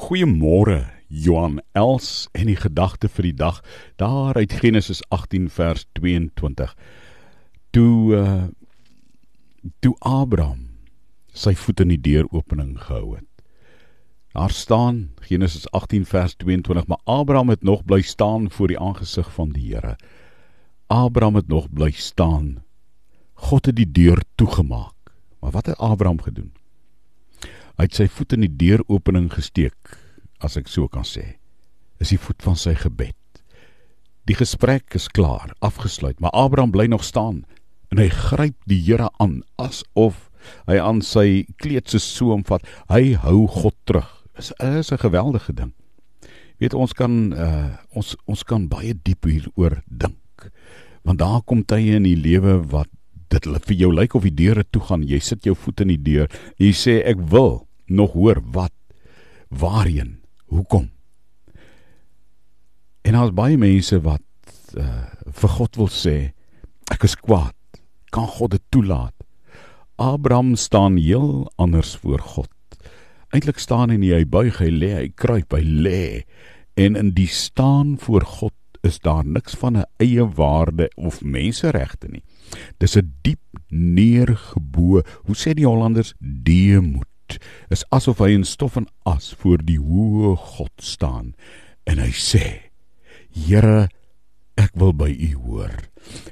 Goeiemôre Johan Els en die gedagte vir die dag daar uit Genesis 18 vers 22. Toe uh, toe Abraham sy voet in die deuropening gehou het. Daar staan Genesis 18 vers 22, maar Abraham het nog bly staan voor die aangesig van die Here. Abraham het nog bly staan. God het die deur toegemaak. Maar wat het Abraham gedoen? Hy het sy voet in die deuropening gesteek, as ek so kan sê. Is die voet van sy gebed. Die gesprek is klaar, afgesluit, maar Abraham bly nog staan en hy gryp die Here aan asof hy aan sy kleed se soem vat. Hy hou God terug. Is is 'n geweldige ding. Weet ons kan uh, ons ons kan baie diep hieroor dink. Want daar kom tye in die lewe wat dit vir jou lyk of die deure toe gaan. Jy sit jou voet in die deur jy sê ek wil nog hoor wat waarheen hoekom. En daar's baie mense wat uh, vir God wil sê ek is kwaad. Kan God dit toelaat? Abraham staan heel anders voor God. Eintlik staan hy nie hy buig hy lê hy kruip hy lê. En in die staan voor God is daar niks van 'n eie waarde of menseregte nie. Dis 'n diep neergebo hoe sê die hollanders? Deemoed is asof hy in stof en as voor die hoë God staan en hy sê Here ek wil by u hoor.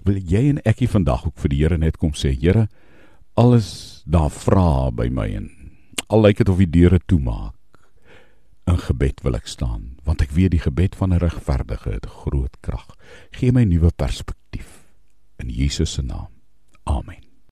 Wil jy en ekie vandag ook vir die Here net kom sê Here alles daar vra by my en al lyk dit of die deure toemaak in gebed wil ek staan want ek weet die gebed van 'n regverdige het groot krag. Gee my nuwe perspektief in Jesus se naam. Amen